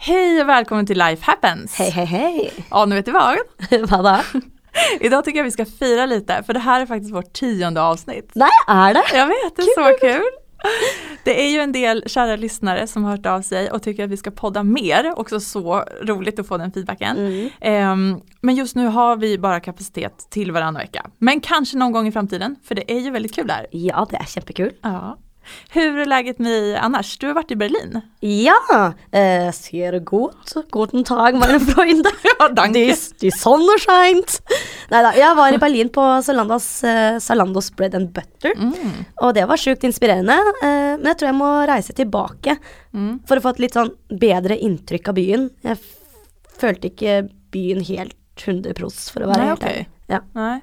Hej och välkommen till Life Happens! Hej, hej, hej! Ja, nu vet du vad? Vadå? då? Idag tycker jag vi ska fira lite, för det här är faktiskt vårt tionde avsnitt. Nej, är det? Jag vet, det är så kul! Det är ju en del kära lyssnare som har hört av sig och tycker att vi ska podda mer. Också så roligt att få den feedbacken. Mm. Um, men just nu har vi bara kapacitet till varannan vecka. Men kanske någon gång i framtiden, för det är ju väldigt kul där. Ja, det är jättekul. Ja. Hur är läget med dig annars? Du har varit i Berlin. Ja, äh, ser gut. Guten Tag, meine Freunde. Ja, danke. Die, die Sonne scheint. Nei da, jeg var i Berlin på Zalandos, eh, Zalandos Bread and Butter. Mm. Og det var sjukt inspirerende. eh, men jeg tror jeg må reise tilbake Mm. for å få et litt sånn bedre inntrykk av byen. Jeg følte ikke byen helt 100 pros, for å være Nei, helt ærlig. Okay. Ja. Nej.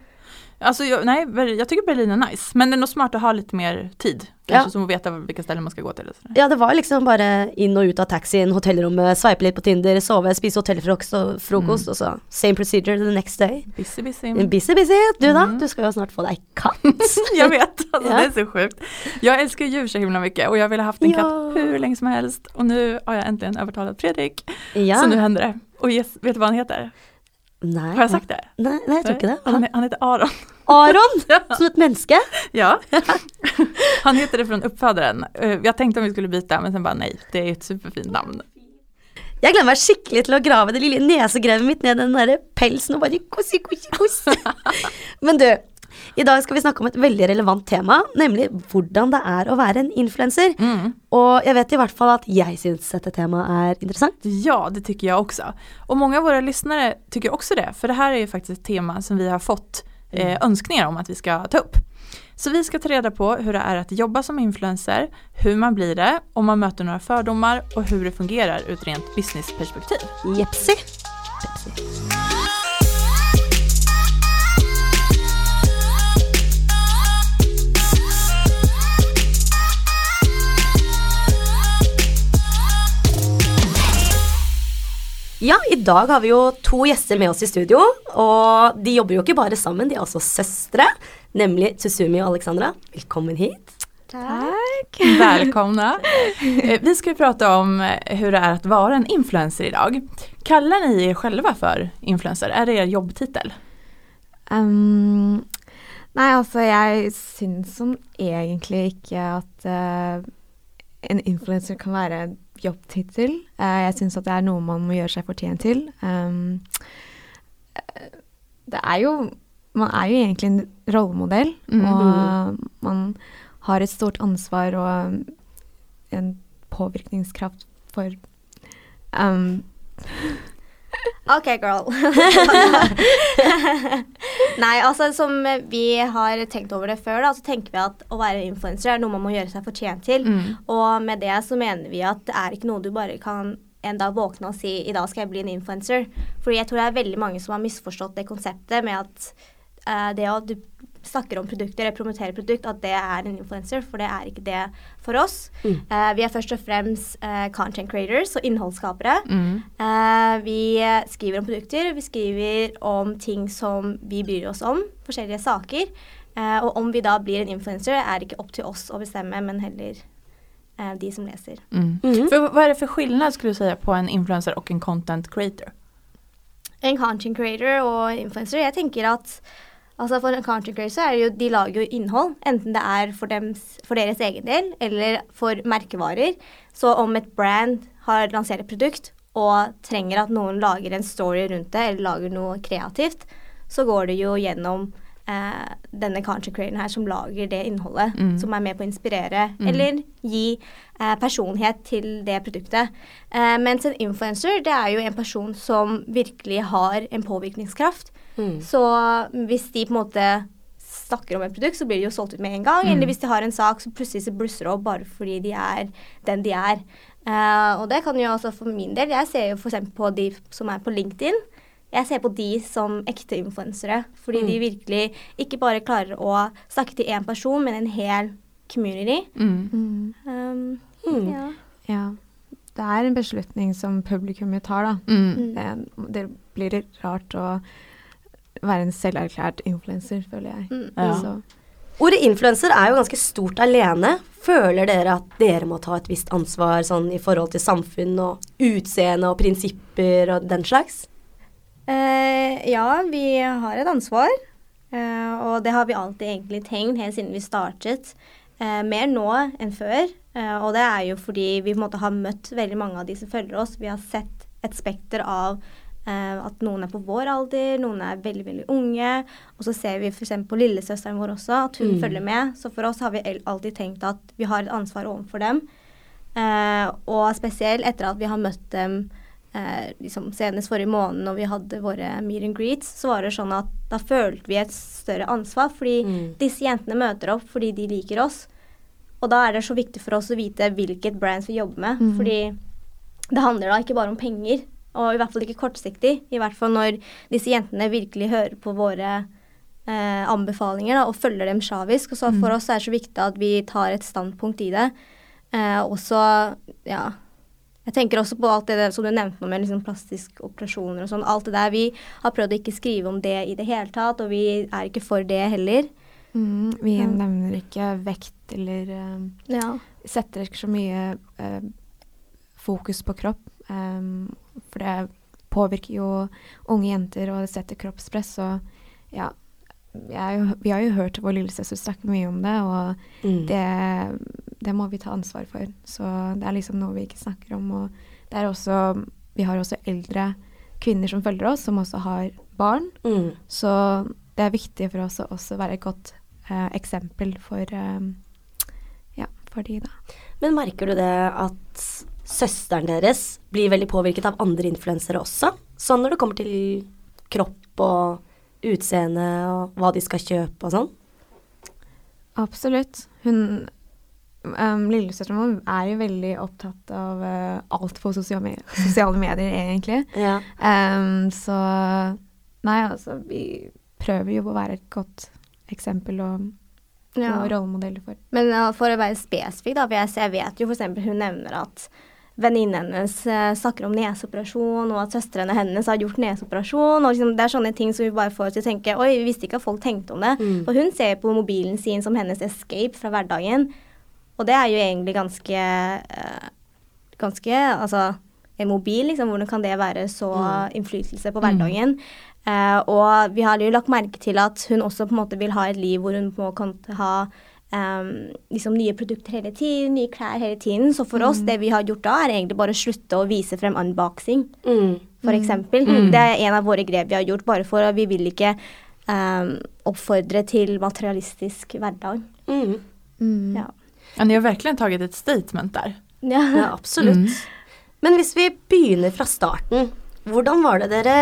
Alltså jag, nej, jag tycker Berlin är nice. Men det är nog smart att ha lite mer tid. Kanske Ja. som att veta vilka ställen man ska gå till. Ja, det var liksom bare inn og ut av taxien, hotellrommet, sveipe litt på Tinder, sove, spise hotellfrokost og frokost, og så same procedure the next day. Busy, busy. Busy, busy. Du da? Mm. Du skal jo snart få deg katt. jag vet, alltså, Ja. det är så sjukt. Jag älskar djur så himla mycket och jag ville haft en Ja. katt hur länge som helst. Och nu har jag äntligen övertalat Fredrik. Ja. Så nu händer det. Och yes, vet du vad han heter? Nei, Har jag sagt det? Nei, nei, jeg tror ikke det. Han, han heter Aron. Aron! Som et menneske? Ja. Han heter det från uppfödaren. Eh, Jag tänkte om vi skulle byta men sen bara nej, det är ett superfint namn. Jeg gleder meg skikkelig til å grave det lille nesegrevet mitt ned i den der pelsen og bare kossi, kossi, kossi. Men du, i dag skal vi snakke om et veldig relevant tema, nemlig hvordan det er å være en influenser. Mm. Og jeg vet i hvert fall at jeg syns dette temaet er interessant. Ja, det syns jeg også. Og mange av våre lyttere syns også det, for det her er jo faktisk et tema som vi har fått eh, önskningar om att vi ska ta upp. Så vi ska ta reda på hur det är att jobba som influencer, hur man blir det, om man möter några fördomar och hur det fungerar ur ett rent businessperspektiv. Jepsi. Pepsi. Ja, i dag har vi jo to gjester med oss i studio, og de jobber jo ikke bare sammen, de er også søstre, nemlig Tsuzumi og Alexandra. Velkommen hit. Takk. Välkomna! Eh, vi ska jo prate om hvordan hur det er å være en influencer idag. Kallar ni er själva for influencer? Er det er jobbtitel? Um, nei, altså jeg syns sånn egentlig ikke at uh, en influenser kan være jobbtittel. Eh, jeg syns at det er noe man må gjøre seg fortjent til. Um, eh, det er jo Man er jo egentlig en rollemodell, Mm. og man har et stort ansvar og en påvirkningskraft for um, Ok, girl. Nei, altså som vi har tenkt over det før, da, så tenker vi at å være influenser er noe man må gjøre seg fortjent til. Mm. Og med det så mener vi at det er ikke noe du bare kan en dag våkne og si i dag skal jeg bli en influenser. Fordi jeg tror det er veldig mange som har misforstått det konseptet med at uh, det å du snakker om produkter eller promoterer produkt, at det er en influenser. For det er ikke det for oss. Mm. Uh, vi er først og fremst uh, content creators og innholdsskapere. Mm. Uh, vi skriver om produkter, vi skriver om ting som vi bryr oss om, forskjellige saker. Eh, og om vi da blir en influencer, er det ikke opp til oss å bestemme, men heller eh, de som leser. Mm. Mhm. For, hva er det for skillnad skulle du si på en influencer og en content creator? En content creator og influencer, jeg tenker at altså for en content creator så er det jo, de lager jo innhold, enten det er for, dems, for deres egen del eller for merkevarer. Så om et brand har lansert et produkt og trenger at noen lager en story rundt det, eller lager noe kreativt, så går det jo gjennom eh, denne content creatoren her som lager det innholdet, Mm. som er med på å inspirere, Mm. eller gi eh, personlighet til det produktet. Eh, mens en influencer, det er jo en person som virkelig har en påvirkningskraft. Mm. Så hvis de på en måte snakker om et produkt, så blir det jo solgt ut med en gang. Mm. Eller hvis de har en sak, så plutselig så blusser det opp bare fordi de er den de er. Uh, og det kan jo også for min del Jeg ser jo f.eks. på de som er på LinkedIn. Jeg ser på de som ekte influensere. Fordi Mm. de virkelig ikke bare klarer å snakke til én person, men en hel community. Mm. mm, Um, Mm. ja. Ja. Det er en beslutning som publikummet tar, da. Mm. Mm. Det, det blir rart å være en selverklært influenser, føler jeg. Mm. Ja. Så, Ordet influenser er jo ganske stort alene. Føler dere at dere må ta et visst ansvar sånn i forhold til samfunn og utseende og prinsipper og den slags? Eh, ja, vi har et ansvar. Eh, og det har vi alltid egentlig tenkt helt siden vi startet. Eh, mer nå enn før. Eh, og det er jo fordi vi på en måte har møtt veldig mange av de som følger oss. Vi har sett et spekter av at noen er på vår alder, noen er veldig veldig unge. Og så ser vi f.eks. på lillesøsteren vår også, at hun Mm. følger med. Så for oss har vi alltid tenkt at vi har et ansvar overfor dem. Eh, og spesielt etter at vi har møtt dem eh, liksom senest forrige måned når vi hadde våre meet and greets, så var det sånn at da følte vi et større ansvar, fordi Mm. disse jentene møter opp fordi de liker oss. Og da er det så viktig for oss å vite hvilket brands vi jobber med, Mm. fordi det handler da ikke bare om penger, og i hvert fall ikke kortsiktig. I hvert fall når disse jentene virkelig hører på våre eh, anbefalinger da, og følger dem sjavisk. Og så for oss er det så viktig at vi tar et standpunkt i det. Eh, og så, ja Jeg tenker også på alt det der som du nevnte med liksom plastiske operasjoner og sånn. Alt det der. Vi har prøvd å ikke skrive om det i det hele tatt, og vi er ikke for det heller. Mm, vi Ja. nevner ikke vekt eller eh, Ja. setter ikke så mye uh, fokus på kropp. Em, for det påvirker jo unge jenter, og det setter kroppspress. Og ja, jo- vi har jo hørt vår lillesøster snakke mye om det, og Mm. det, det må vi ta ansvar for. Så det er liksom noe vi ikke snakker om. Og det er også, vi har også eldre kvinner som følger oss, som også har barn. Mm. Så det er viktig for oss å også være et godt eh, eksempel for, eh, ja, for de, da. Men merker du det at søsteren deres blir veldig påvirket av andre influensere også? Sånn når det kommer til kropp og utseende og hva de skal kjøpe og sånn? Absolutt. Hun um, Lillesøsteren vår er jo veldig opptatt av uh, alt på sosiale, me sosiale medier, egentlig. Ja. Um, så Nei, altså, vi prøver jo å være et godt eksempel og, Ja. rollemodeller for. Men uh, for å være spesifikk, da, for jeg, jeg vet jo f.eks. hun nevner at venninnen hennes uh, snakker om neseoperasjon, og at søstrene hennes har gjort neseoperasjon. og liksom, Det er sånne ting som vi bare får til å tenke Oi, vi visste ikke at folk tenkte om det. Mm. For hun ser på mobilen sin som hennes escape fra hverdagen. Og det er jo egentlig ganske uh, Ganske Altså en mobil, liksom, hvordan kan det være så Mm. innflytelse på hverdagen? Eh, og vi har jo lagt merke til at hun også på en måte vil ha et liv hvor hun må kan ha em, liksom nye produkter hele tiden, nye klær hele tiden. Så for oss, det vi har gjort da, er egentlig bare å slutte å vise frem unboxing, Mm. for eksempel. Mm. Det er en av våre grep vi har gjort, bare for at vi vil ikke um, oppfordre til materialistisk hverdag. Mm. Mm. Ja. Ja, ni har virkelig tatt et statement der. Ja. Ja, absolutt. Mm. Men hvis vi begynner fra starten, hvordan var det dere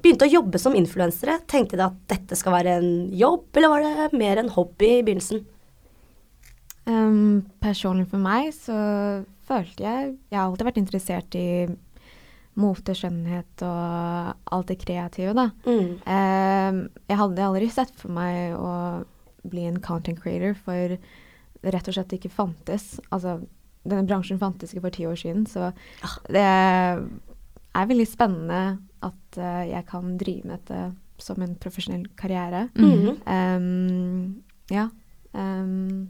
begynte å jobbe som influensere? Tenkte dere at dette skal være en jobb, eller var det mer en hobby i begynnelsen? Em, personlig for meg så følte jeg Jeg har alltid vært interessert i mote, skjønnhet og alt det kreative, da. Mm. Um, jeg hadde aldri sett for meg å bli en content creator, for det rett og slett ikke fantes. Altså, denne bransjen fantes ikke for ti år siden, så Ah. det er veldig spennende at uh, jeg kan drive med dette som en profesjonell karriere. Mm. Ehm, ja. Ehm,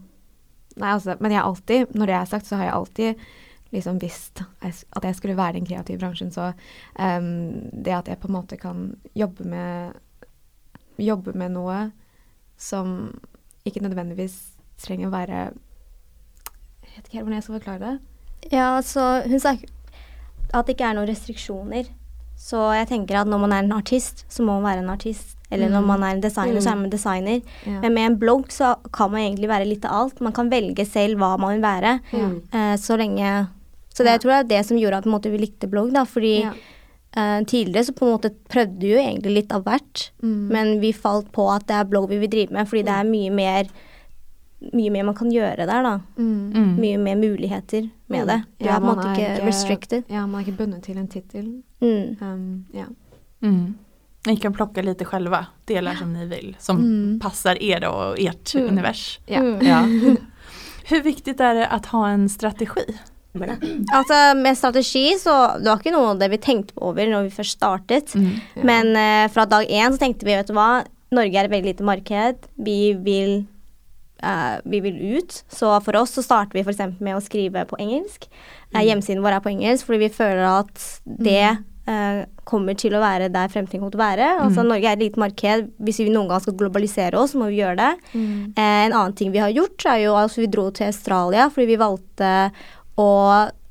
nei, altså, men jeg alltid, når det er sagt, så har jeg alltid liksom visst at jeg skulle være i den kreative bransjen. Så um, det at jeg på en måte kan jobbe med Jobbe med noe som ikke nødvendigvis trenger å være Jeg vet ikke helt hvordan jeg skal forklare det. Ja, så hun sa at det ikke er noen restriksjoner. Så jeg tenker at når man er en artist, så må man være en artist. Eller når Mm. man er en designer, så er man designer. Ja. Men med en blogg så kan man egentlig være litt av alt. Man kan velge selv hva man vil være. Mm. Eh, så lenge Så det Ja. jeg tror jeg er det som gjorde at på en måte, vi likte blogg, da. Fordi Ja. uh, tidligere så på en måte prøvde vi jo egentlig litt av hvert. Mm. Men vi falt på at det er blogg vi vil drive med, fordi det er mye mer mye mer man kan gjøre der, da. Mm. Mm. Mye mer muligheter med Mm. det. Du Ja, er på en man måte ikke, restricted. Ja, man er ikke bundet til en tittel. Mm. Um, ja. Mm. Ni kan plocka lite själva, delar som ni vill, som Mm. passar er och ert Mm. univers. Ja. Mm. Ja. Hur viktigt är det att ha en strategi? Altså, med strategi så Det var ikke noe av det vi tenkte over når vi først startet. Mm. Ja. Men uh, fra dag én så tenkte vi, vet du hva, Norge er et veldig lite marked. Vi vil eh, vi vil ut. Så for oss så starter vi f.eks. med å skrive på engelsk. Uh, hjemmesiden vår er på engelsk fordi vi føler at det eh, kommer til å være der fremtiden kommer til å være. Altså Norge er et lite marked. Hvis vi noen gang skal globalisere oss, så må vi gjøre det. Eh, en annen ting vi har gjort, er jo at vi dro til Australia fordi vi valgte å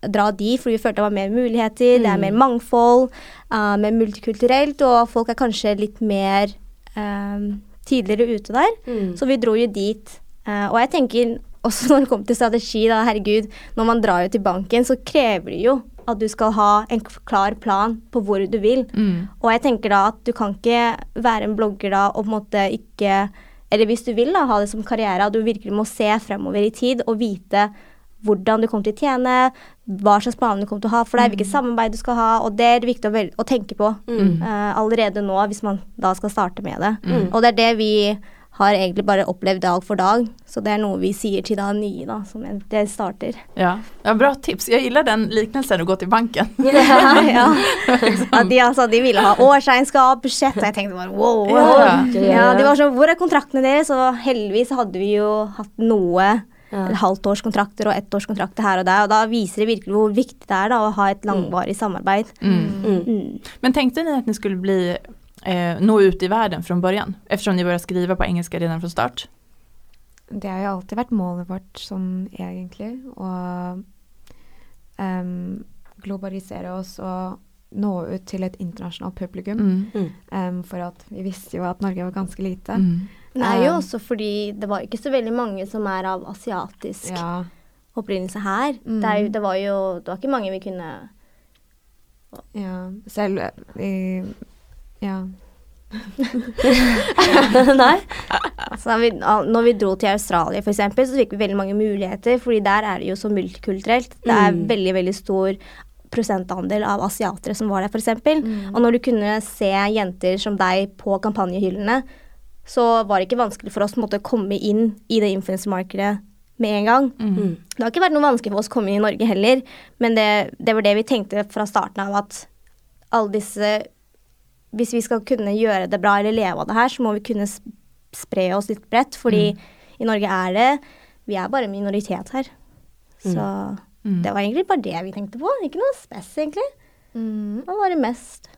dra dit fordi vi følte det var mer muligheter, det er mer mangfold, uh, mer multikulturelt, og folk er kanskje litt mer um, tidligere ute der. Mm. Så vi dro jo dit. Uh, og jeg tenker også når det kommer til strategi, da, herregud, når man drar jo til banken, så krever det jo at du skal ha en klar plan på hvor du vil. Mm. Og jeg tenker da at du kan ikke være en blogger da og på en måte ikke Eller hvis du vil da ha det som karriere, at du virkelig må se fremover i tid og vite hvordan du kommer til å tjene, hva slags planer du kommer til å ha for deg, hvilket samarbeid du skal ha, og det er det viktig å, å tenke på eh, allerede nå hvis man da skal starte med det. Og det er det vi har egentlig bare opplevd dag for dag, så det er noe vi sier til da nye da, som det starter. Ja. ja, bra tips. Jeg gillar den liknelsen å gå til banken. ja, ja. At de, altså, de ville ha årsregnskap, budsjett, og jeg tenkte bare wow. Ja. Ja, ja, Ja, de var sånn, hvor er kontraktene deres? Og heldigvis hadde vi jo hatt noe Ja. halvtårskontrakter og ettårskontrakter her og der, og da viser det virkelig hvor viktig det er da å ha et langvarig samarbeid. Mm. Mm. Mm. Men tenkte dere at dere skulle bli, eh, nå ut i verden fra början? Eftersom ni började skrive på engelsk redan fra start? Det har jo alltid vært målet vårt sånn egentlig. Å um, globalisere oss og nå ut til et internasjonalt publikum. Mm. Um, for at vi visste jo at Norge var ganske lite. Mm. Det er jo Um, også fordi det var ikke så veldig mange som er av asiatisk Ja. opprinnelse her. Mm. Det, er jo, det var jo det var ikke mange vi kunne ja. Selv i Ja. Nei? Altså, vi, når vi dro til Australia eksempel, så fikk vi veldig mange muligheter, fordi der er det jo så multikulturelt. Det er Mm. veldig, veldig stor prosentandel av asiatere som var der, f.eks. Mm. Og når du kunne se jenter som deg på kampanjehyllene, så var det ikke vanskelig for oss å komme inn i det influensemarkedet med en gang. Mm. Det har ikke vært noe vanskelig for oss å komme inn i Norge heller, men det, det var det vi tenkte fra starten av, at alle disse Hvis vi skal kunne gjøre det bra eller leve av det her, så må vi kunne spre oss litt bredt, fordi i Norge er det Vi er bare minoritet her. Så Mm. det var egentlig bare det vi tenkte på. Ikke noe spes, egentlig. Mm. Det var det mest.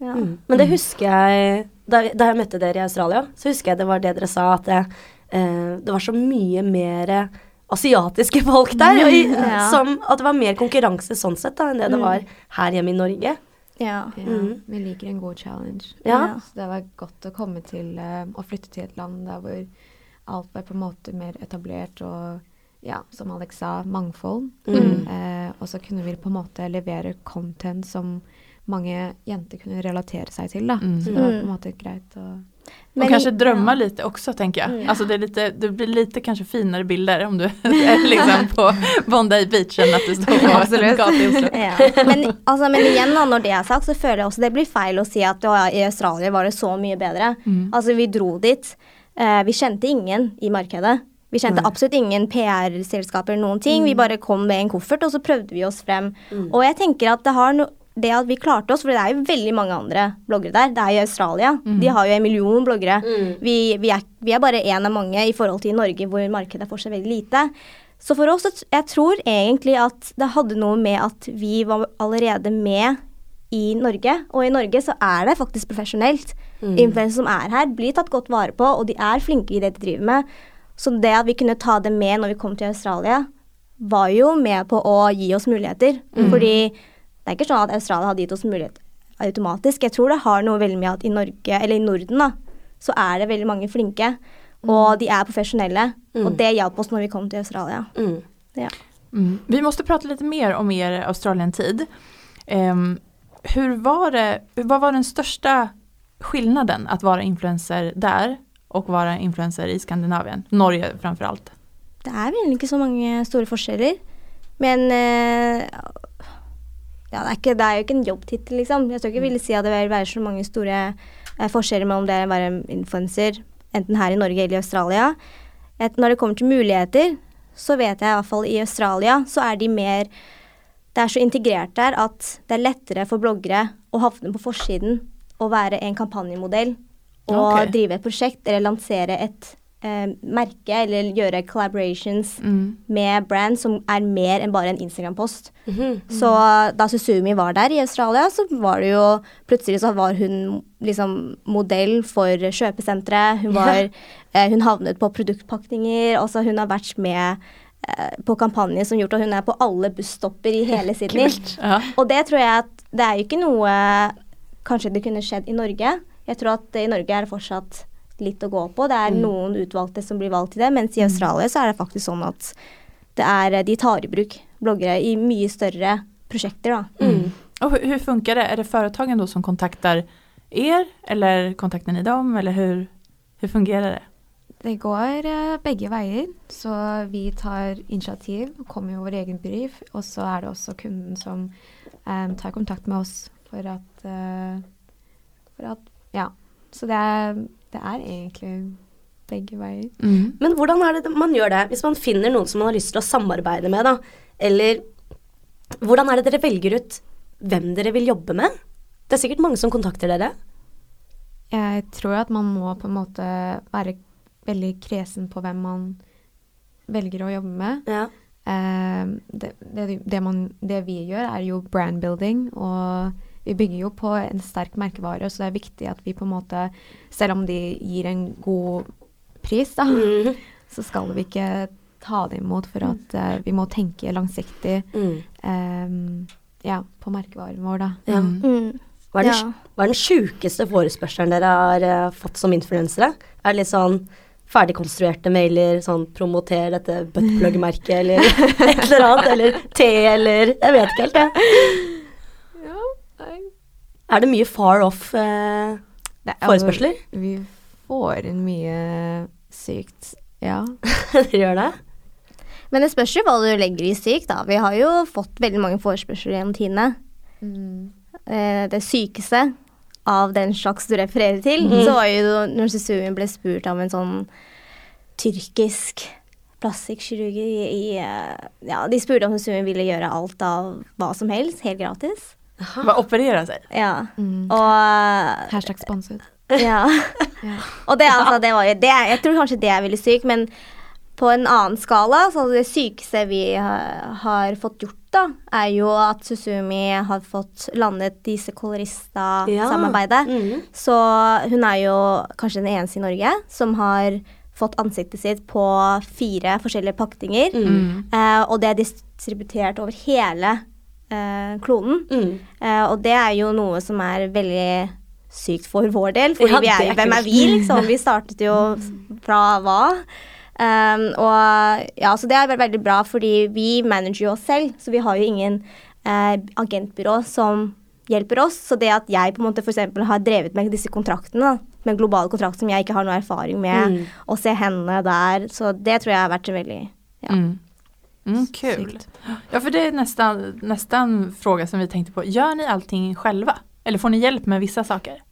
Ja. Mm. Men det husker jeg da, da jeg møtte dere i Australia, så husker jeg det var det dere sa, at det, eh, det var så mye mer asiatiske folk der. Og, i, Ja. som, at det var mer konkurranse sånn sett da, enn det det Mm. var her hjemme i Norge. Ja. Ja, Mm. Vi liker en god challenge. Ja. Så det var godt å komme til å flytte til et land der hvor alt var på en måte mer etablert og ja, som Alex sa, mangfold. Mm. Uh, og så kunne vi på en måte levere content som mange jenter kunne relatere seg til. Da. Mm. Så det var på Mm. en måte greit å och kanske drömma ja. lite också tänker jag. Mm. Alltså det, är lite, det blir lite kanske finare bilder om du är liksom på Bondi Beach enn at du står på en gate i Oslo. Ja. Men, altså, men igjen, da, når det er sagt, så føler jeg også det blir feil å si at «Å, i Australia var det så mye bedre. Mm. Altså, vi dro dit. Eh, vi kjente ingen i markedet. Vi kjente Nei. absolutt ingen PR-selskaper eller noen ting. Vi bare kom med en koffert, og så prøvde vi oss frem. Og jeg tenker at det har no det at vi klarte oss, for det er jo veldig mange andre bloggere der. Det er jo Australia. De har jo en million bloggere. Mm. Vi, vi, er, vi er bare én av mange i forhold til Norge, hvor markedet er fortsatt veldig lite. Så for oss, jeg tror egentlig at det hadde noe med at vi var allerede med i Norge. Og i Norge så er det faktisk profesjonelt. Mm. Influensere som er her, blir tatt godt vare på, og de er flinke i det de driver med. Så det at vi kunne ta det med når vi kom til Australia, var jo med på å gi oss muligheter. Fordi det er ikke sånn at Australia hadde gitt oss mulighet automatisk. Jeg tror det har noe veldig med at i Norge, eller i Norden, da, så er det veldig mange flinke. Og de er profesjonelle. Og det hjalp oss når vi kom til Australia. Mm. Ja. Mm. Vi måste prate litt mer om er Australien-tid. Um, hur var det, vad var den största skillnaden att vara influencer der og være influencer i Skandinavien? Norge framfor alt. Det er vel ikke så mange store forskjeller. Men eh, ja, det, er ikke, det er jo ikke en jobbtittel, liksom. Jeg tror ikke jeg ville si at det vil være så mange store eh, forskjeller mellom det å være en influenser, enten her i Norge eller i Australia. Et, når det kommer til muligheter, så vet jeg i hvert fall i Australia så er de mer Det er så integrert der at det er lettere for bloggere å havne på forsiden og være en kampanjemodell og okay. drive et prosjekt eller lansere et eh, merke eller gjøre collaborations Mm. med brand som er mer enn bare en Instagram-post. Mhm. Så da Susumi var der i Australia, så var det jo Plutselig så var hun liksom modell for kjøpesentre. Hun var eh, Hun havnet på produktpakninger. Også hun har vært med eh, på kampanjer som gjort at hun er på alle busstopper i hele Sydney. Ja. Og det tror jeg at det er jo ikke noe Kanskje det kunne skjedd i Norge. Jeg tror at i Norge er det fortsatt litt å gå på. Det er noen utvalgte som blir valgt til det, mens i Australia så er det faktisk sånn at det er, de tar i bruk bloggere i mye større prosjekter, da. Mm. Och hur, funkar det? Är det företagen då som kontakter er eller kontakter ni dem eller hur, hur fungerar det? Det går eh, begge veier, så vi tar initiativ, kommer med vår egen brief, og så er det også kunden som um, tar kontakt med oss for at, uh, for at Ja. Så det er, det er egentlig begge veier. Mm. Men hvordan er det man gjør det, hvis man finner noen som man har lyst til å samarbeide med, da? Eller hvordan er det dere velger ut hvem dere vil jobbe med? Det er sikkert mange som kontakter dere. Jeg tror at man må på en måte være veldig kresen på hvem man velger å jobbe med. Ja. Eh, det, det, det, man, det vi gjør, er jo brand building og vi bygger jo på en sterk merkevare, så det er viktig at vi på en måte, selv om de gir en god pris, da, mm. så skal vi ikke ta det imot, for at uh, vi må tenke langsiktig Mm. um, ja, på merkevaren vår, da. Ja. Mm. Mm. Hva er den, Ja. hva er den sjukeste forespørselen dere har uh, fått som influensere? Er det litt sånn ferdigkonstruerte mailer, sånn promoter dette buttplug-merket, eller et eller annet, eller te, eller Jeg vet ikke helt, jeg. Er det mye far off eh, Det er- forespørsler? Vi får inn mye sykt, ja. Dere gjør det? Men det spørs jo hva du legger i sykt, da. Vi har jo fått veldig mange forespørsler gjennom tidene. Eh, det sykeste av den slags du refererer til, mm. så var jo når Susumi ble spurt av en sånn tyrkisk plastikkirurgi. i, i eh, Ja, de spurte om Susumi ville gjøre alt av hva som helst, helt gratis. Bara opererer seg. Ja. Mm. Og Hashtag sponset. Ja. Ja. Og det, altså, det var jo det, Jeg tror kanskje det er veldig sykt, men på en annen skala, så det sykeste vi har, har fått gjort, da, er jo at Susumi har fått landet disse kolorista-samarbeidet. Mhm. Så hun er jo kanskje den eneste i Norge som har fått ansiktet sitt på fire forskjellige pakninger. Mm. Eh, og det er distributert over hele kloden. Mm. Eh, og det er jo noe som er veldig sykt for vår del, for Ja, hvem er vi, liksom? Vi startet jo fra hva? Um, og ja, så det er veldig, bra, fordi vi manager jo oss selv, så vi har jo ingen eh, agentbyrå som hjelper oss. Så det at jeg på en måte for eksempel har drevet med disse kontraktene, med globale kontrakter som jeg ikke har noe erfaring med, Mm. og se henne der, så det tror jeg har vært veldig Ja. Mm. Mm, kul. Ja, för det är nästan, nästan fråga som vi tänkte på. Gör ni allting själva? Eller får ni hjälp med vissa saker?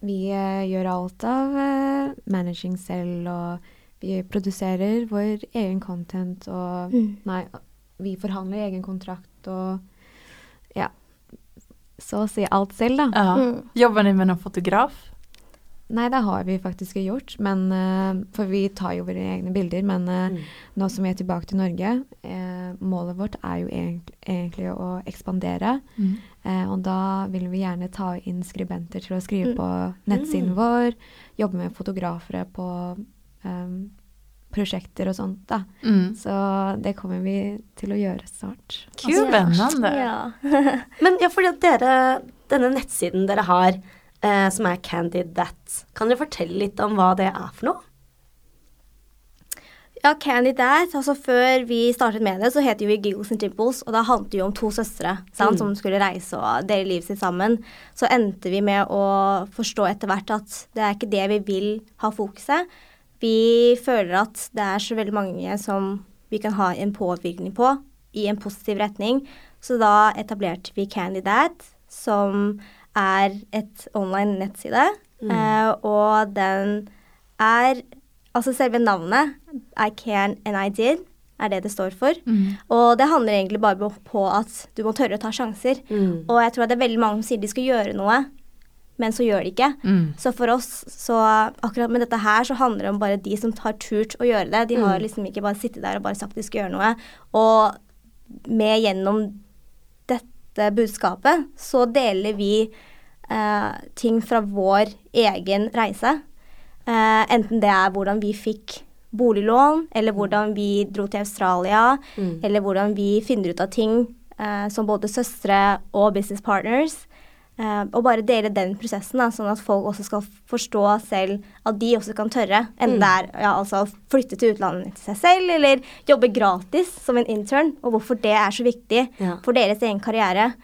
Vi eh, gjør alt av eh, managing selv, og vi produserer vår egen content, og Mm. Nei, vi forhandler egen kontrakt, og ja. Så å si alt selv, da. Ja. Mm. Jobber ni med noen fotograf? Nei, det har vi faktisk gjort, men, eh, for vi tar jo våre egne bilder. Men eh, Mm. nå som vi er tilbake til Norge, eh, målet vårt er jo egentlig, egentlig å ekspandere. Mm. Eh, og da vil vi gjerne ta inn skribenter til å skrive Mm. på nettsiden Mm. vår, jobbe med fotografere på um, prosjekter og sånt. da. Mm. Så det kommer vi til å gjøre snart. Kul. Spännande. Ja. Men ja, fordi at dere, denne nettsiden dere har, eh, som er Candy That, kan dere fortelle litt om hva det er for noe? Ja, Candidate, altså Før vi startet med det, så het vi Giggles and Dimples. Og da handlet det jo om to søstre sant, Mm. som skulle reise og dele livet sitt sammen. Så endte vi med å forstå etter hvert at det er ikke det vi vil ha fokuset. Vi føler at det er så veldig mange som vi kan ha en påvirkning på i en positiv retning. Så da etablerte vi Candidate, som er et online nettside. Eh, og den er Altså selve navnet, I can and I did, er det det står for. Mm. Og det handler egentlig bare på- på at du må tørre å ta sjanser. Mm. Og jeg tror at det er veldig mange som sier de skal gjøre noe, men så gjør de ikke. Mm. Så for oss, så akkurat med dette her, så handler det om bare de som har turt å gjøre det. De har liksom ikke bare sittet der og bare sagt de skal gjøre noe. Og med gjennom dette budskapet, så deler vi eh, ting fra vår egen reise. Eh, enten det er hvordan vi fikk boliglån, eller hvordan vi dro til Australia, eller hvordan vi finner ut av ting eh, som både søstre og business partners. Eh, og bare dele den prosessen, da, sånn at folk også skal forstå selv at de også kan tørre. Enten det er ja, altså, å flytte til utlandet til seg selv, eller jobbe gratis som en intern. Og hvorfor det er så viktig Ja. for deres egen karriere.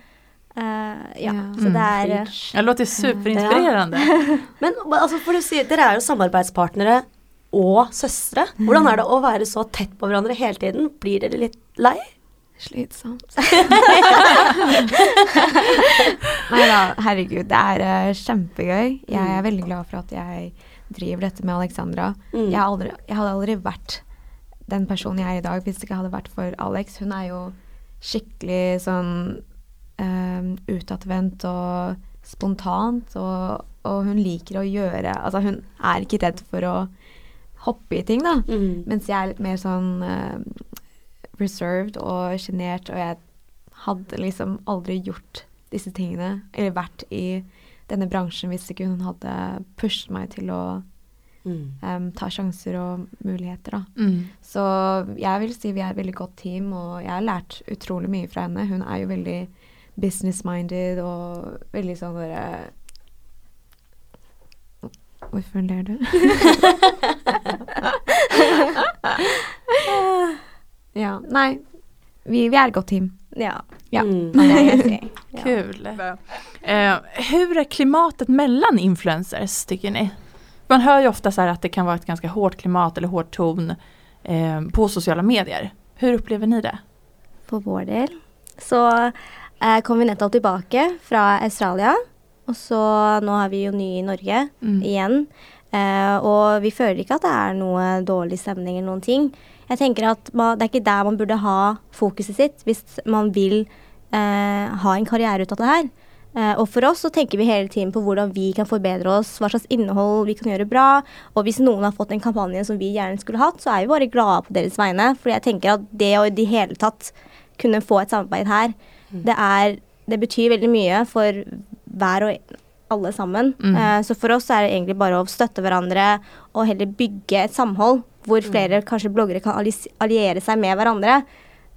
Uh, ja, Ja. så det er eh, Det låter superinspirerende. Men altså, for du sier, dere er jo samarbeidspartnere og søstre. Hvordan er det å være så tett på hverandre hele tiden? Blir dere litt lei? Slitsomt. Nei da, herregud. Det er uh, kjempegøy. Jeg er veldig glad for at jeg driver dette med Alexandra. Mm. Jeg, aldri, jeg hadde aldri vært den personen jeg er i dag hvis det ikke hadde vært for Alex. Hun er jo skikkelig sånn um, utadvendt og spontant, og, og hun liker å gjøre Altså, hun er ikke redd for å hoppe i ting, da. Mm. Mens jeg er litt mer sånn eh, reserved og sjenert, og jeg hadde liksom aldri gjort disse tingene, eller vært i denne bransjen hvis ikke hun hadde pushet meg til å Mm. um, ta sjanser og muligheter, da. Mm. Så jeg vil si vi er et veldig godt team, og jeg har lært utrolig mye fra henne. Hun er jo veldig business-minded og veldig sånn derre Hvorfor ler du? ja. Nei. Vi, vi er et godt team. Ja. Ja. Mm. Ja. Kul. Eh, hur är klimatet mellan influencers tycker ni? Man hör ju ofta så här att det kan vara ett ganska hårt klimat eller hård ton eh, på sociala medier. Hur upplever ni det? For vår del så eh, kom vi nettopp tilbake fra Australia. Og så nå er vi jo nye i Norge Mm. igjen. Eh, og vi føler ikke at det er noe dårlig stemning eller noen ting. Jeg tenker at man, Det er ikke der man burde ha fokuset sitt hvis man vil eh, ha en karriere ut av det her. Eh, og for oss så tenker vi hele tiden på hvordan vi kan forbedre oss, hva slags innhold vi kan gjøre bra. Og hvis noen har fått en kampanje som vi gjerne skulle hatt, så er vi bare glade på deres vegne. For jeg tenker at det å i det hele tatt kunne få et samarbeid her, det, er, det betyr veldig mye for hver og alle sammen. Mm. Eh, så for oss er det egentlig bare å støtte hverandre og heller bygge et samhold hvor flere kanskje bloggere kan alliere seg med hverandre.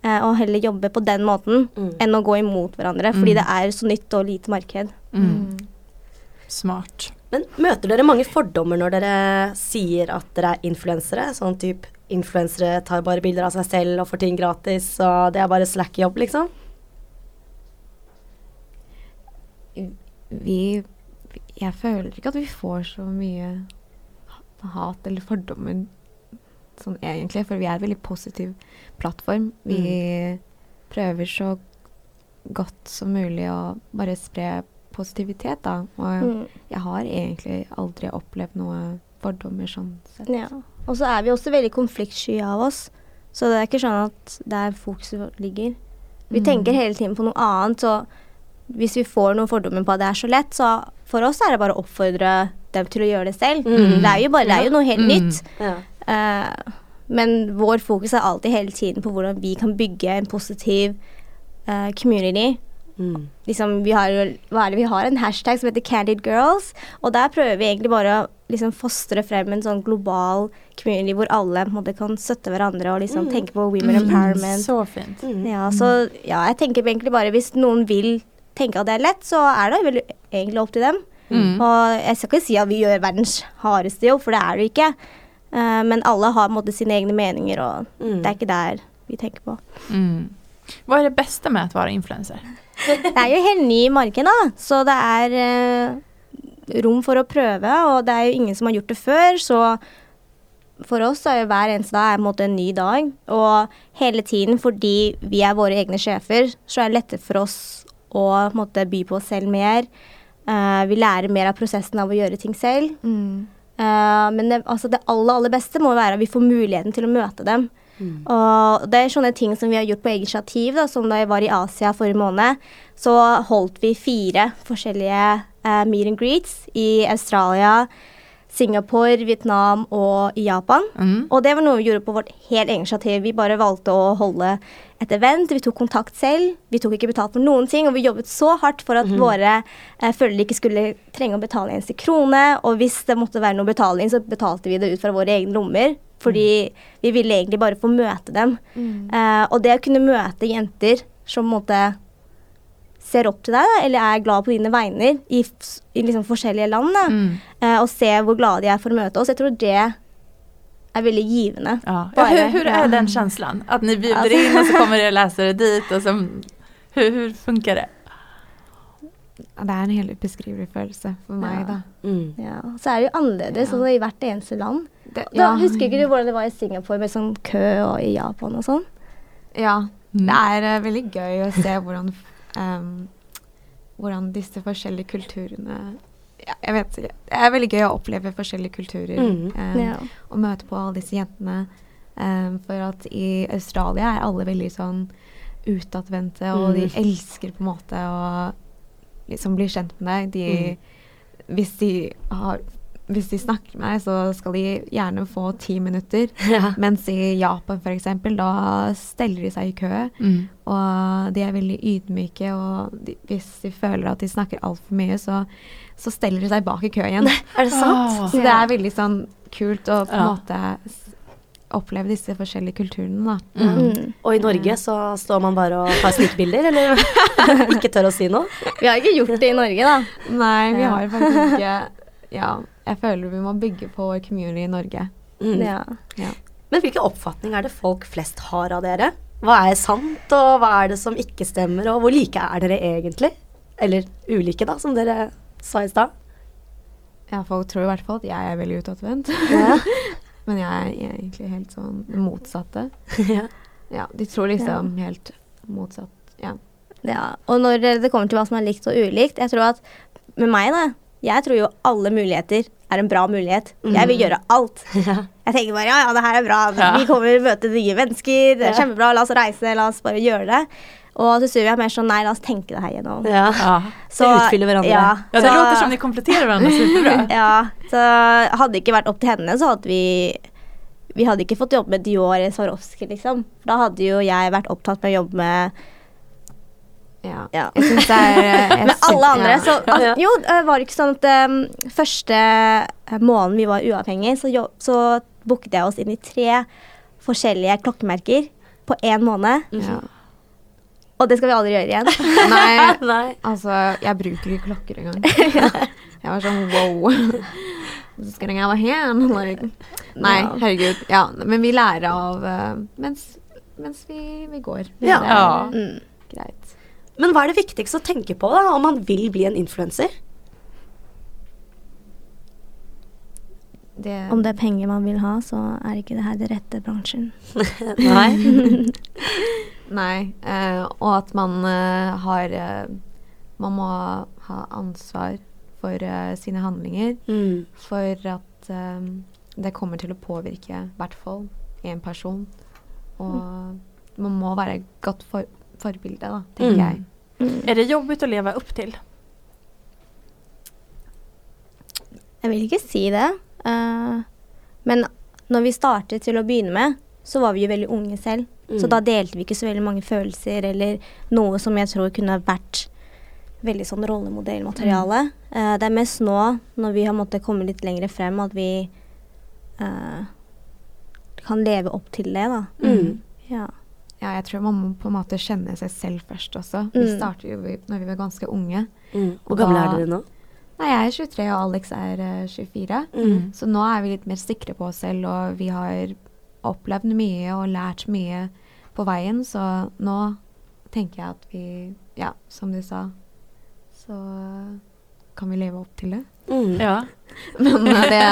eh, og heller jobbe på den måten Mm. enn å gå imot hverandre, fordi det er så nytt og lite marked. Mm. Smart. Men møter dere mange fordommer når dere sier at dere er influensere? Sånn type influensere tar bare bilder av seg selv og får ting gratis, og det er bare slack-jobb, liksom? Vi Jeg føler ikke at vi får så mye hat eller fordommer sånn egentlig, for vi er en veldig positiv plattform. Vi prøver så godt som mulig å bare spre positivitet, da. Og Mm. jeg har egentlig aldri opplevd noe fordommer sånn sett. Ja. Og så er vi også veldig konfliktsky av oss. Så det er ikke sånn at der fokuset ligger. Vi Mm. tenker hele tiden på noe annet, så hvis vi får noen fordommer på at det er så lett, så for oss er det bare å oppfordre dem til å gjøre det selv. Mm. Det er jo bare det er jo noe helt Mm. nytt. Ja. Uh, men vår fokus er alltid hele tiden på hvordan vi kan bygge en positiv uh, community Mm. liksom, vi har jo hva er det vi har? En hashtag som heter Candid Girls. Og der prøver vi egentlig bare å liksom fostre frem en sånn global community hvor alle på en måte, kan støtte hverandre og liksom tenke på women empowerment. Så fint. Mm. Ja, så ja, jeg tenker egentlig bare hvis noen vil tenke at det er lett, så er det vel egentlig opp til dem. Mm. Og jeg skal ikke si at vi gjør verdens hardeste jobb, for det er det ikke. Uh, men alle har måte sine egne meninger, og Mm. det er ikke der vi tenker på. Mm. Hva er det beste med å være influencer? Det er jo helt ny marked, da. Så det er uh, rom for å prøve, og det er jo ingen som har gjort det før, så for oss er jo hver eneste dag en en ny dag. Og hele tiden, fordi vi er våre egne sjefer, så er det lettere for oss på måte by på oss selv mer. Uh, vi lærer mer av prosessen av å gjøre ting selv. Mm. Uh, men det, altså det aller, aller beste må være at vi får muligheten til å møte dem. Og det er sånne ting som vi har gjort på eget initiativ. Da, som da jeg var i Asia forrige måned, så holdt vi fire forskjellige uh, meet and greets i Australia, Singapore, Vietnam og i Japan. Mm. Og det var noe vi gjorde på vårt helt eget initiativ. Vi bare valgte å holde et event. Vi tok kontakt selv. Vi tok ikke betalt for noen ting, og vi jobbet så hardt for at våre eh, følgere ikke skulle trenge å betale eneste krone. Og hvis det måtte være noe betaling, så betalte vi det ut fra våre egne lommer. Fordi vi ville egentlig bare få møte dem. Eh, og det å kunne møte jenter som på en måte ser opp til deg, da, eller er glad på dine vegne i, i liksom forskjellige land, da, Mm. eh, og ser hvor glade de er for å møte oss, jeg tror det er veldig givende. Ja. Ja, hvordan er den følelsen? At ni bjuder inn, og och så kommer dere lesere dit och så, hur, funker det? Det er en helt ubeskrivelig følelse for meg, Ja. da. Mm. Ja, så er det jo annerledes Ja. sånn i hvert eneste land. Det, Da Husker ikke du hvordan det var i Singapore med sånn kø og i Japan og sånn? Ja. Mm. Det er uh, veldig gøy å se hvordan, ehm, hvordan disse forskjellige kulturene ja, Jeg vet ikke. Det er veldig gøy å oppleve forskjellige kulturer. Mm. um, Ja. Og møte på alle disse jentene. Um, for at i Australia er alle veldig sånn utadvendte, og de Mm. elsker på en måte å liksom bli kjent med deg. De, hvis, de har, hvis de snakker med meg, så skal de gjerne få ti minutter. Ja. Mens i Japan for eksempel, da steller de seg i kø. Mm. Og de er veldig ydmyke, og de, hvis de føler at de snakker altfor mye, så, så steller de seg bak i kø igjen. Er det sant? Oh. Så det er veldig sånn kult å på en Ja. måte oppleve disse forskjellige kulturene, da. Mm. Mm. Og i Norge så står man bare og tar snikbilder, eller ikke tør å si noe? Vi har ikke gjort det i Norge, da. Nei, vi har faktisk ikke Ja, jeg føler vi må bygge på vår community i Norge. Mm. Ja. Men hvilken oppfatning er det folk flest har av dere? Hva er sant, og hva er det som ikke stemmer, og hvor like er dere egentlig? Eller ulike, da, som dere sa i stad. Ja, folk tror i hvert fall at jeg er veldig utadvendt. Ja. Men jeg er egentlig helt sånn motsatte. ja. Ja, de tror liksom helt motsatt. Ja. ja. Og når det kommer til hva som er likt og ulikt, jeg tror at med meg, da Jeg tror jo alle muligheter er en bra mulighet. Jeg vil gjøre alt. Ja. Jeg tenker bare ja, ja, det her er bra. Ja. Vi kommer til å møte nye mennesker. Det er Ja. kjempebra. La oss reise. La oss bare gjøre det. Og så Sylvia er mer sånn nei, la oss tenke det her gjennom. ja. Ja. Så utfyller hverandre. ja, det låter som de kompletterer hverandre superbra. Ja, så hadde det ikke vært opp til henne, så hadde vi Vi hadde ikke fått jobbe med Dior eller Swarovski, liksom. Da hadde jo jeg vært opptatt med å jobbe med ja. Ja. Jeg syns det er eh, jeg Men alle andre. ja. Så at, jo, det var ikke sånn at um, første eh, måneden vi var uavhengige, så, jo, så booket jeg oss inn i tre forskjellige klokkemerker på én måned. Ja. Og det skal vi aldri gjøre igjen. Nei, Nei. altså, jeg bruker ikke klokker engang. Jeg var sånn wow. What's going on here? Like, nei, herregud. Ja, men vi lærer av eh, mens, mens vi, vi går. Ja. Ja. Mm. greit. Men hva er det viktigste å tenke på da, om man vil bli en influenser? Det, Om det er penger man vil ha, så er ikke det her det rette bransjen. Nei. Nei. eh, og at man eh, har eh, Man må ha ansvar for eh, sine handlinger. Mm. For at eh, det kommer til å påvirke i hvert fall én person. Og man må være godt for, forbilde, da, tenker Mm. jeg. Er det jobbigt å leve opp til? Jeg vil ikke si det. Uh, men når vi startet til å begynne med, så var vi jo veldig unge selv. Så Mm. da delte vi ikke så veldig mange følelser eller noe som jeg tror kunne vært veldig sånn rollemodellmateriale. Eh, det er mest nå, når vi har måttet komme litt lenger frem, at vi uh, kan leve opp til det, da. Mm. Ja. Ja, jeg tror man må på en måte kjenne seg selv først også. Vi starter jo når vi var ganske unge. Mm. Hvor gammel er dere nå? Nei, jeg er 23, og Alex er uh, 24. Mm. Så nå er vi litt mer sikre på oss selv, og vi har opplevd mye og lært mye på veien. Så nå tenker jeg at vi, ja, som du sa, så kan vi leve opp til det. Mm. Ja. Men eh, det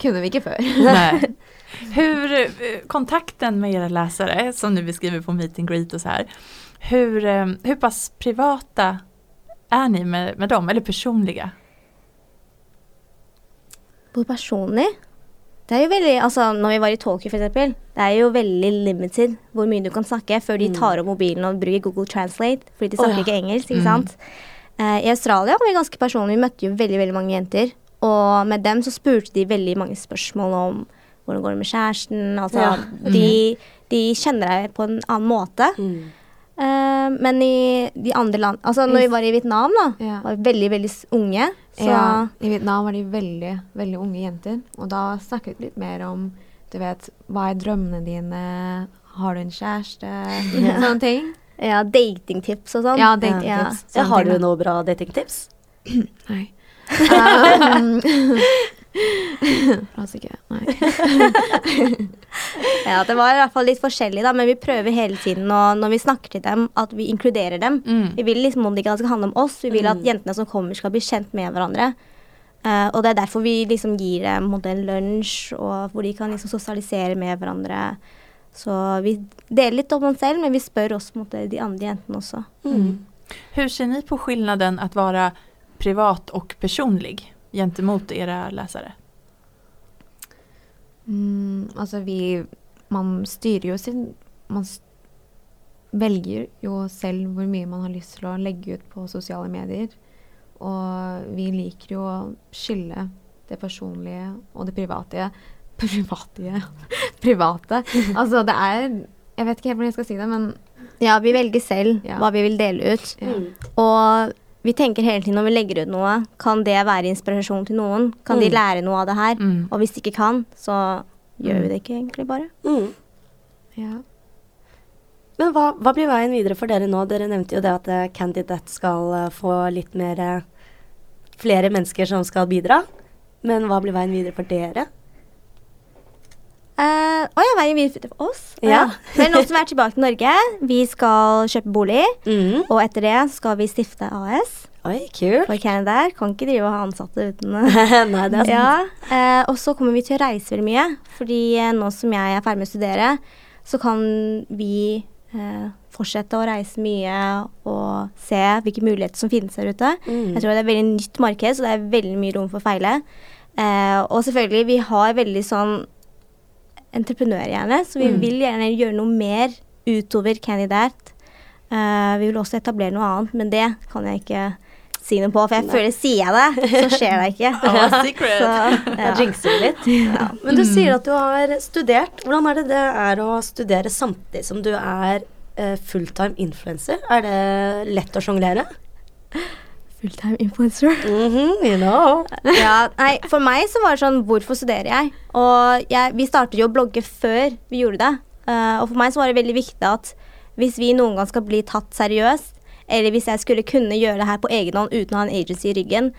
kunne vi ikke før. Nej. Hur, eh, kontakten med era läsare som ni beskriver på Meet and Greet och så här. Hur, eh, hur pass privata är ni med, med dem, eller personliga? Hvor personlig? Det er jo veldig, altså Når vi var i Tokyo, eksempel, det er jo veldig limited hvor mye du kan snakke før de tar opp mobilen og bruker Google Translate, fordi de snakker ja. ikke engelsk. ikke Mm. sant? Eh, I Australia var vi ganske personlige. Vi møtte jo veldig veldig mange jenter. Og med dem så spurte de veldig mange spørsmål om hvordan går det med kjæresten. Altså, Ja. de, de kjenner deg på en annen måte. Mm. Uh, men i de andre land Altså når vi var i Vietnam, da, Ja. var vi veldig, veldig unge. Så Ja, I Vietnam var de veldig, veldig unge jenter. Og da snakket vi litt mer om du vet, hva er drømmene dine, har du en kjæreste, sånne ting. ja, datingtips og sånn. Ja, datingtips. Ja. Har du noe bra datingtips? Nei. Um, altså ikke, nei. Ja, det var i hvert fall litt forskjellig, da, men vi prøver hele tiden og når vi snakker til dem, at vi inkluderer dem. Mm. Vi vil liksom ikke det ikke skal handle om oss, vi vil at Mm. jentene som kommer, skal bli kjent med hverandre. Uh, og det er derfor vi liksom gir dem en lunsj, og hvor de kan liksom sosialisere med hverandre. Så vi deler litt om oss selv, men vi spør oss mot de andre jentene også. Mm. Hvordan ser ni på skillnaden at være privat og personlig gentemot era läsare? Mm, altså vi Man styrer jo sin Man velger jo selv hvor mye man har lyst til å legge ut på sosiale medier. Og vi liker jo å skille det personlige og det private. Private Private. Altså det er Jeg vet ikke helt hvordan jeg skal si det, men Ja, vi velger selv Ja. hva vi vil dele ut. ja. Mm. Og vi tenker hele tiden når vi legger ut noe, kan det være inspirasjon til noen? Kan de Mm. lære noe av det her? Mm. Og hvis de ikke kan, så gjør vi det ikke egentlig bare. Mm. ja. Men hva, hva blir veien videre for dere nå? Dere nevnte jo det at eh, Candidate skal eh, få litt mer eh, Flere mennesker som skal bidra. Men hva blir veien videre for dere? Uh, og ja, veien videre for oss. Ja. Det er nå som er tilbake til Norge. Vi skal kjøpe bolig, Mm. og etter det skal vi stifte AS. Oi, kult. For Canada kan ikke drive og ha ansatte uten Nei, det er sant. Ja, Uh, Og så kommer vi til å reise veldig mye. Fordi uh, nå som jeg er ferdig med å studere, så kan vi eh, fortsette å reise mye og se hvilke muligheter som finnes der ute. Mm. Jeg tror det er et veldig nytt marked, så det er veldig mye rom for å feile. Eh, og selvfølgelig, vi har veldig sånn entreprenørhjerne, så vi Mm. vil gjerne gjøre noe mer utover Candidate. Uh, vi vil også etablere noe annet, men det kan jeg ikke si noe på, for jeg føler sier jeg det, så skjer det ikke. oh, secret. Så, Ja. Jinxer litt. Men du sier at du har studert. Hvordan er det det er å studere samtidig som du er uh, fulltime influencer? Er det lett å sjonglere? Fulltime influencer. Mhm, you know. ja, nei, for meg så var det sånn, hvorfor studerer jeg? Og jeg, vi startet jo å blogge før vi gjorde det. Uh, og for meg så var det veldig viktig at hvis vi noen gang skal bli tatt seriøst, eller hvis jeg skulle kunne gjøre det her på egen hånd uten å ha en agency i ryggen,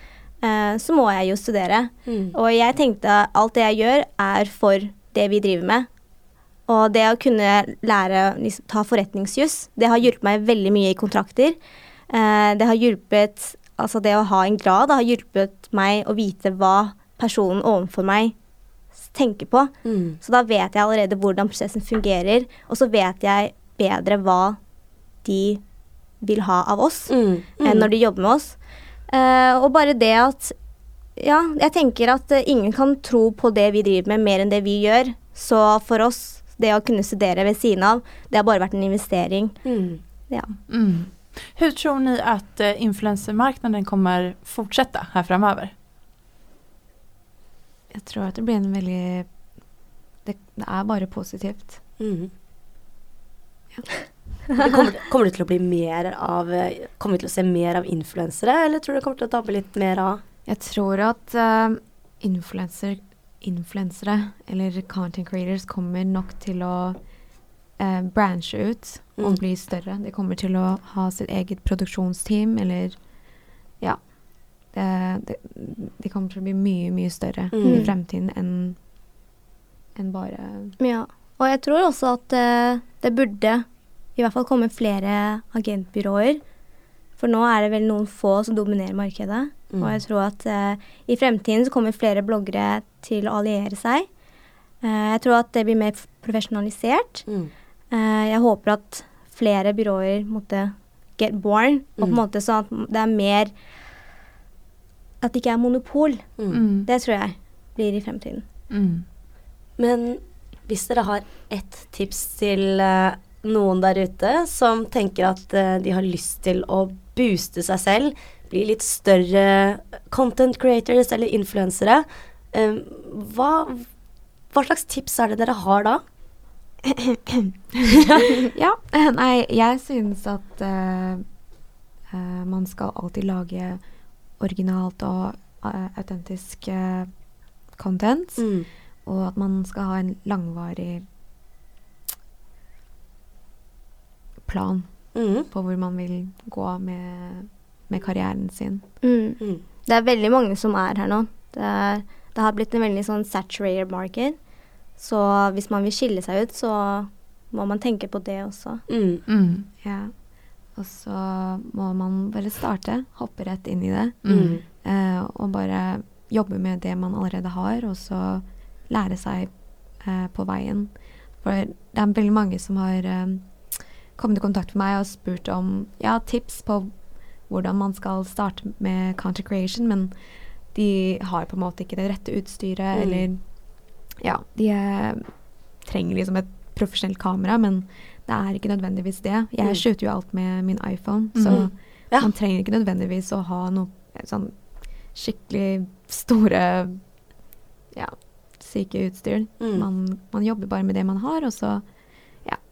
uh, så må jeg jo studere. Mm. Og jeg tenkte alt det jeg gjør, er for det vi driver med. Og det å kunne lære liksom, ta forretningsjuss, det har hjulpet meg veldig mye i kontrakter. Uh, det har hjulpet Altså det å ha en grad har hjulpet meg å vite hva personen overfor meg tenker på. Mm. Så da vet jeg allerede hvordan prosessen fungerer, og så vet jeg bedre hva de vil ha av oss Mm. enn når de jobber med oss. Uh, og bare det at Ja, jeg tenker at eh, ingen kan tro på det vi driver med mer enn det vi gjør. Så for oss, det å kunne studere ved siden av, det har bare vært en investering. Mm. Ja. Mm. Hur tror ni att eh, influencermarknaden kommer fortsätta här framöver? Jeg tror at det blir en veldig Det, det er bare positivt. Mm. Det kommer, kommer det til å bli mer av eh, Kommer vi til å se mer av influensere, eller tror du det kommer til å dabbe litt mer av Jeg tror at uh, influencer, influensere eller content creators kommer nok til å uh, branche ut og Mm. bli større. De kommer til å ha sitt eget produksjonsteam eller Ja. Det, det, de kommer til å bli mye, mye større i Mm. fremtiden enn en bare ja. Og jeg tror også at eh, det burde i hvert fall komme flere agentbyråer. For nå er det vel noen få som dominerer markedet. Mm. Og jeg tror at eh, i fremtiden så kommer flere bloggere til å alliere seg. Eh, jeg tror at det blir mer profesjonalisert. mm. Eh, jeg håper at flere byråer måtte get born, og på en Mm. måte sånn at det er mer At det ikke er monopol. Mm. Mm. Det tror jeg blir i fremtiden. Mm. Men hvis dere har ett tips til eh, noen der ute som tenker at eh, de har lyst til å booste seg selv bli litt større content creators eller influensere. Hva, hva slags tips er det dere har da? Ja, nei, jeg synes at uh, eh, man skal alltid lage originalt og uh, autentisk eh, content. Mm. Og at man skal ha en langvarig plan Mm. på hvor man vil gå med, med karrieren sin. Mm. Mm. Det er veldig mange som er her nå. Det, er, det har blitt en veldig sånn saturated market. Så hvis man vil skille seg ut, så må man tenke på det også. Mm. Mm. Ja. Og så må man bare starte, hoppe rett inn i det. Mm. Eh, og bare jobbe med det man allerede har, og så lære seg eh, på veien. For det er veldig mange som har eh, kommet i kontakt med meg og spurt om ja, tips på hvordan man skal starte med content creation, men de har på en måte ikke det rette utstyret, Mm. eller ja, de eh, trenger liksom et profesjonelt kamera, men det er ikke nødvendigvis det. Jeg Mm. shooter jo alt med min iPhone, så mm. Ja. man trenger ikke nødvendigvis å ha noe sånn skikkelig store ja, syke utstyr. Mm. Man, man jobber bare med det man har, og så,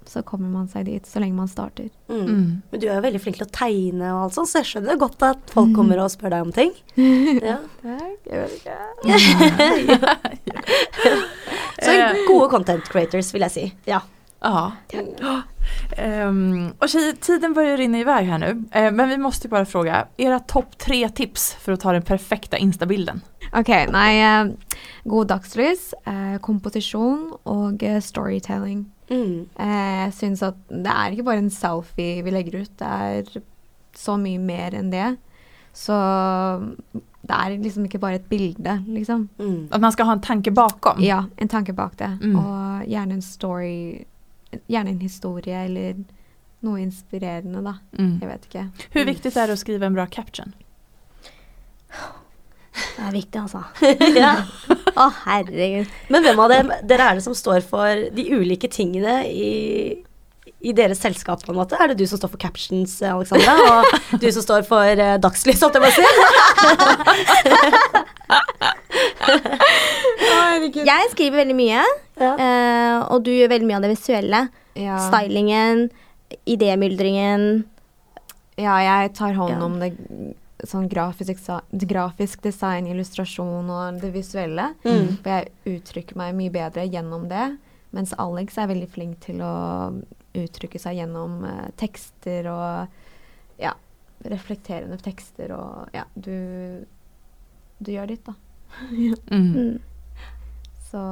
så kommer man seg dit så lenge man starter. Mm. Mm. Men du er jo veldig flink til å tegne og alt sånt, så jeg skjønner godt at folk kommer og spør deg om ting. Ja. Jeg vet ikke. Så gode content creators, vil jeg si. Ja. Ja. Um, och tjejer, tiden börjar rinna iväg här nu. Uh, men vi måste bare bara fråga, era topp tre tips för att ta den perfekta instabilden? Ok, nei, Uh, god dagslys, uh, komposisjon og eh, storytelling. Mm. Eh, jeg syns at det er ikke bare en selfie vi legger ut, det er så mye mer enn det. Så det er liksom ikke bare et bilde, liksom. Mm. At man skal ha en tanke bakom? Ja, en tanke bak det. Mm. Og gjerne en story, gjerne en historie eller noe inspirerende, da. Mm. Jeg vet ikke. Hvor viktig er det å skrive en bra caption? Det er viktig, altså. ja. Å, herregud. Men hvem av dem, dere er det som står for de ulike tingene i, i deres selskap, på en måte? Er det du som står for captions, Alexandra, og du som står for uh, dagslys, holdt jeg på å si? Jeg skriver veldig mye, Ja. uh, og du gjør veldig mye av det visuelle. Ja. Stylingen, idémyldringen. Ja, jeg tar hånd om det sånn grafisk, grafisk design, illustrasjon og det visuelle. Mm. For jeg uttrykker meg mye bedre gjennom det. Mens Alex er veldig flink til å uttrykke seg gjennom eh, tekster og ja, reflekterende tekster og ja, du, du gjør ditt, da. ja. Mm. Så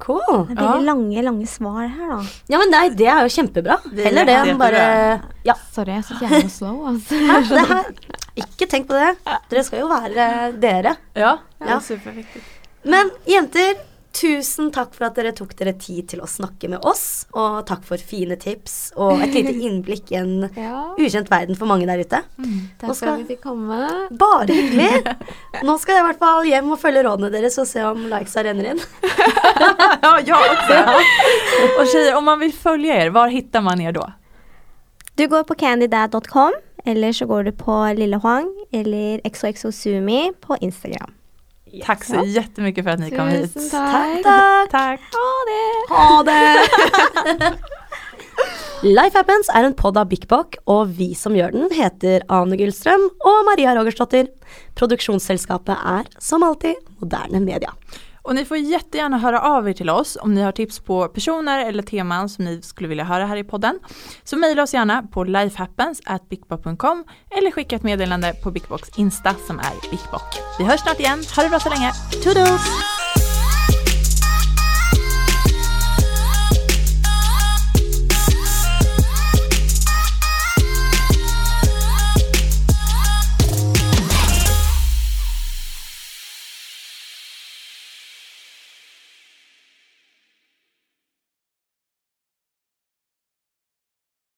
Cool. Det er veldig lange, lange svar her, da. Ja, men nei, det er jo kjempebra. Er Heller det enn bare Ja. sorry, jeg er så jævla slow, altså. Hæ? Det her, ikke tenk på det. Dere skal jo være dere. Ja, det Ja. är. Men jenter, tusen takk for at dere tok dere tid til å snakke med oss. Og takk for fine tips og et lite innblikk i en Ja, ukjent verden for mange der ute. takk Nå for at skal- vi fikk komme. Bare hyggelig. Nå skal jeg i hvert fall hjem og følge rådene deres og se om likesa renner inn. ja, ja, og Och tjejer, om man vil følge dere, hvor hittar man dere da? Du går på candydad.com, eller så går du på Lille Huang eller XOXOSumi på Instagram. Tack så jättemycket för att ni kom hit. Tusen Takk, takk. takk. Tack. Ha det! Life Happens er en pod av Bik Bok, og vi som gjør den, heter Ane Gullstrøm og Maria Rogersdottir. Produksjonsselskapet er, som alltid, Moderne Media. Och ni får jättegärna höra av er till oss om ni har tips på personer eller teman som ni skulle vilja höra här i podden. Så mejla oss gärna på lifehappens@bigbock.com eller skicka ett meddelande på Bigbox Insta som är Bigbock. Vi hörs snart igen, ha det bra så länge! Toodles!